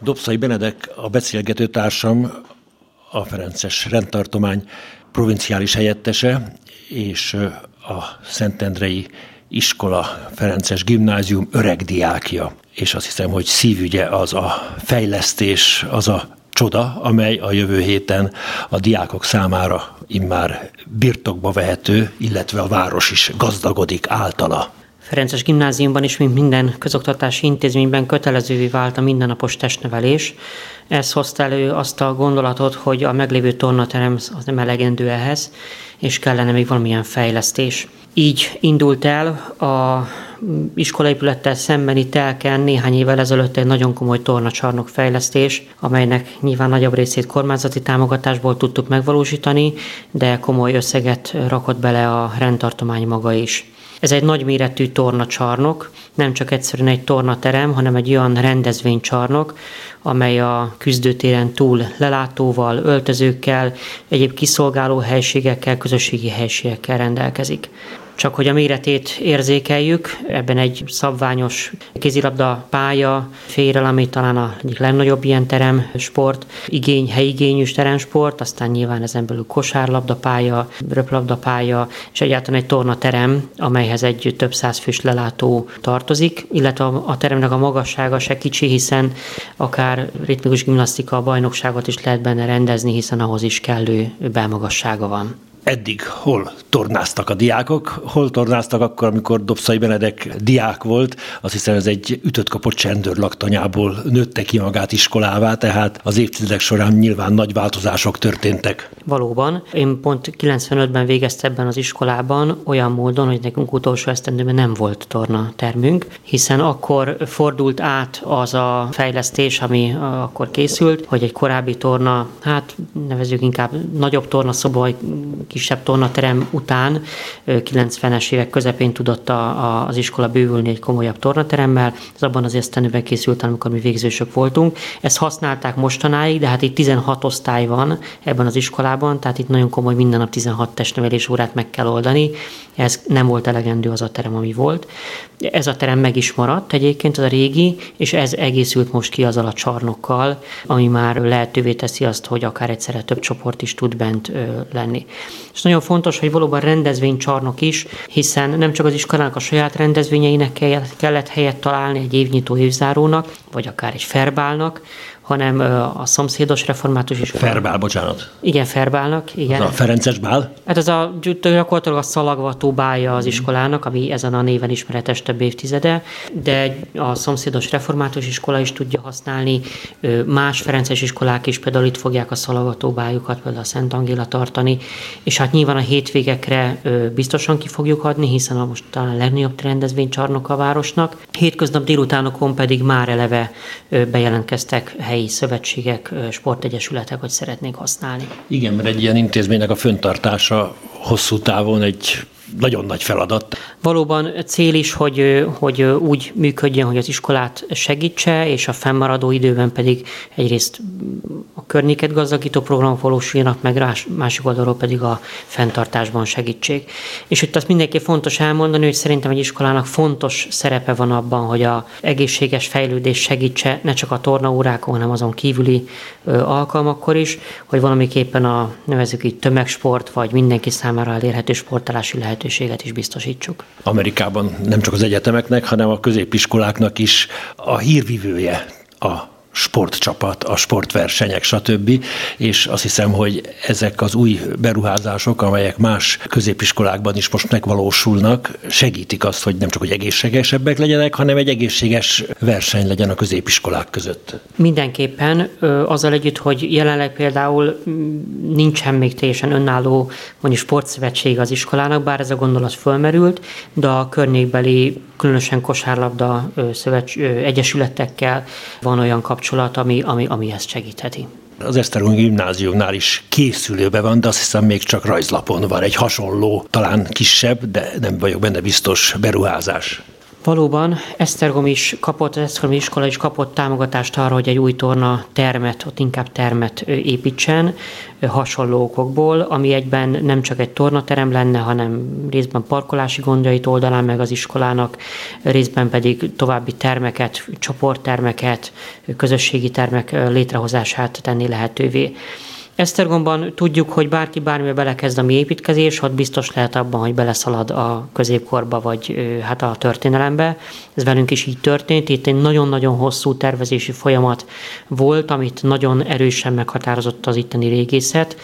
Dobszai Benedek, a beszélgető társam, a Ferences rendtartomány provinciális helyettese, és a Szentendrei iskola, Ferences gimnázium öreg diákja. És azt hiszem, hogy szívügye az a fejlesztés, az a csoda, amely a jövő héten a diákok számára immár birtokba vehető, illetve a város is gazdagodik általa. Ferences gimnáziumban is, mint minden közoktatási intézményben kötelezővé vált a mindennapos testnevelés. Ez hozta elő azt a gondolatot, hogy a meglévő tornaterem az nem elegendő ehhez, és kellene még valamilyen fejlesztés. Így indult el a iskolaépülettel szembeni telken néhány évvel ezelőtt egy nagyon komoly tornacsarnok fejlesztés, amelynek nyilván nagyobb részét kormányzati támogatásból tudtuk megvalósítani, de komoly összeget rakott bele a rendtartomány maga is. Ez egy nagyméretű tornacsarnok, nem csak egyszerűen egy tornaterem, hanem egy olyan rendezvénycsarnok, amely a küzdőtéren túl lelátóval, öltözőkkel, egyéb kiszolgáló helységekkel, közösségi helységekkel rendelkezik csak hogy a méretét érzékeljük, ebben egy szabványos kézilabda pálya férel, ami talán a egyik legnagyobb ilyen terem sport, igény, helyigényű teremsport, aztán nyilván ezen belül kosárlabda pálya, röplabda pálya, és egyáltalán egy tornaterem, amelyhez egy több száz fős lelátó tartozik, illetve a teremnek a magassága se kicsi, hiszen akár ritmikus gimnasztika bajnokságot is lehet benne rendezni, hiszen ahhoz is kellő belmagassága van eddig hol tornáztak a diákok, hol tornáztak akkor, amikor Dobszai Benedek diák volt, azt hiszem ez egy ütött kapott csendőr laktanyából nőtte ki magát iskolává, tehát az évtizedek során nyilván nagy változások történtek. Valóban. Én pont 95-ben végeztem ebben az iskolában olyan módon, hogy nekünk utolsó esztendőben nem volt torna termünk, hiszen akkor fordult át az a fejlesztés, ami akkor készült, hogy egy korábbi torna, hát nevezük inkább nagyobb tornaszoba, vagy kisebb tornaterem után 90-es évek közepén tudott a, a, az iskola bővülni egy komolyabb tornateremmel. Ez abban az esztenőben készült, amikor mi végzősök voltunk. Ezt használták mostanáig, de hát itt 16 osztály van ebben az iskolában, tehát itt nagyon komoly minden nap 16 testnevelés órát meg kell oldani. Ez nem volt elegendő az a terem, ami volt. Ez a terem meg is maradt egyébként, az a régi, és ez egészült most ki azzal a csarnokkal, ami már lehetővé teszi azt, hogy akár egyszerre több csoport is tud bent lenni. És nagyon fontos, hogy valóban rendezvénycsarnok is, hiszen nem csak az iskolának a saját rendezvényeinek kellett helyet találni egy évnyitó évzárónak, vagy akár egy ferbálnak, hanem a szomszédos református is. Ferbál, bocsánat. Igen, Ferbálnak, igen. Az a Ferences bál? Hát ez a gyakorlatilag a szalagvató bája az iskolának, ami ezen a néven ismeretes több évtizede, de a szomszédos református iskola is tudja használni, más Ferences iskolák is például itt fogják a szalagvató bájukat, például a Szent Angéla tartani, és hát nyilván a hétvégekre biztosan ki fogjuk adni, hiszen a most talán a legnagyobb rendezvénycsarnok a városnak. Hétköznap délutánokon pedig már eleve bejelentkeztek helyi szövetségek, sportegyesületek, hogy szeretnék használni. Igen, mert egy ilyen intézménynek a föntartása hosszú távon egy nagyon nagy feladat. Valóban cél is, hogy, hogy úgy működjön, hogy az iskolát segítse, és a fennmaradó időben pedig egyrészt a környéket gazdagító programok valósuljanak meg, másik oldalról pedig a fenntartásban segítség. És itt azt mindenki fontos elmondani, hogy szerintem egy iskolának fontos szerepe van abban, hogy a egészséges fejlődés segítse ne csak a tornaórákon, hanem azon kívüli alkalmakkor is, hogy valamiképpen a nevezük így tömegsport, vagy mindenki számára elérhető sportálási lehetőséget is biztosítsuk. Amerikában nem csak az egyetemeknek, hanem a középiskoláknak is a hírvivője a sportcsapat, a sportversenyek, stb. És azt hiszem, hogy ezek az új beruházások, amelyek más középiskolákban is most megvalósulnak, segítik azt, hogy nem csak hogy egészségesebbek legyenek, hanem egy egészséges verseny legyen a középiskolák között. Mindenképpen azzal együtt, hogy jelenleg például nincsen még teljesen önálló mondjuk sportszövetség az iskolának, bár ez a gondolat fölmerült, de a környékbeli, különösen kosárlabda szövets, egyesületekkel van olyan kapcsolat, kapcsolat, ami, ami, ami ezt segítheti. Az Esztergom gimnáziumnál is készülőbe van, de azt hiszem még csak rajzlapon van egy hasonló, talán kisebb, de nem vagyok benne biztos beruházás. Valóban Esztergom is kapott, az Esztergom iskola is kapott támogatást arra, hogy egy új torna termet, ott inkább termet építsen, hasonló okokból, ami egyben nem csak egy tornaterem lenne, hanem részben parkolási gondjait oldalán meg az iskolának, részben pedig további termeket, csoporttermeket, közösségi termek létrehozását tenni lehetővé. Esztergomban tudjuk, hogy bárki bármibe belekezd a mi építkezés, ott biztos lehet abban, hogy beleszalad a középkorba, vagy hát a történelembe. Ez velünk is így történt. Itt egy nagyon-nagyon hosszú tervezési folyamat volt, amit nagyon erősen meghatározott az itteni régészet,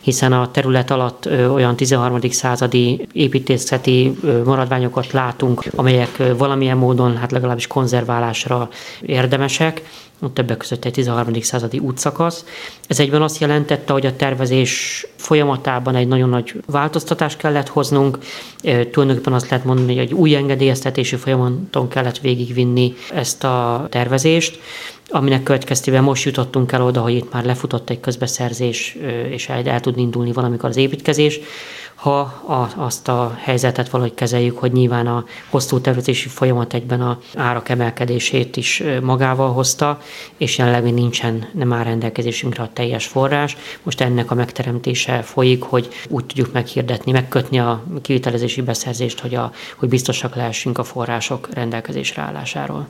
hiszen a terület alatt olyan 13. századi építészeti maradványokat látunk, amelyek valamilyen módon, hát legalábbis konzerválásra érdemesek többek között egy 13. századi útszakasz. Ez egyben azt jelentette, hogy a tervezés folyamatában egy nagyon nagy változtatást kellett hoznunk. Tulajdonképpen azt lehet mondani, hogy egy új engedélyeztetési folyamaton kellett végigvinni ezt a tervezést aminek következtében most jutottunk el oda, hogy itt már lefutott egy közbeszerzés, és el, el tud indulni valamikor az építkezés ha a, azt a helyzetet valahogy kezeljük, hogy nyilván a hosszú tervezési folyamat egyben a árak emelkedését is magával hozta, és jelenleg nincsen, nem áll rendelkezésünkre a teljes forrás. Most ennek a megteremtése folyik, hogy úgy tudjuk meghirdetni, megkötni a kivitelezési beszerzést, hogy, a, hogy biztosak lehessünk a források rendelkezésre állásáról.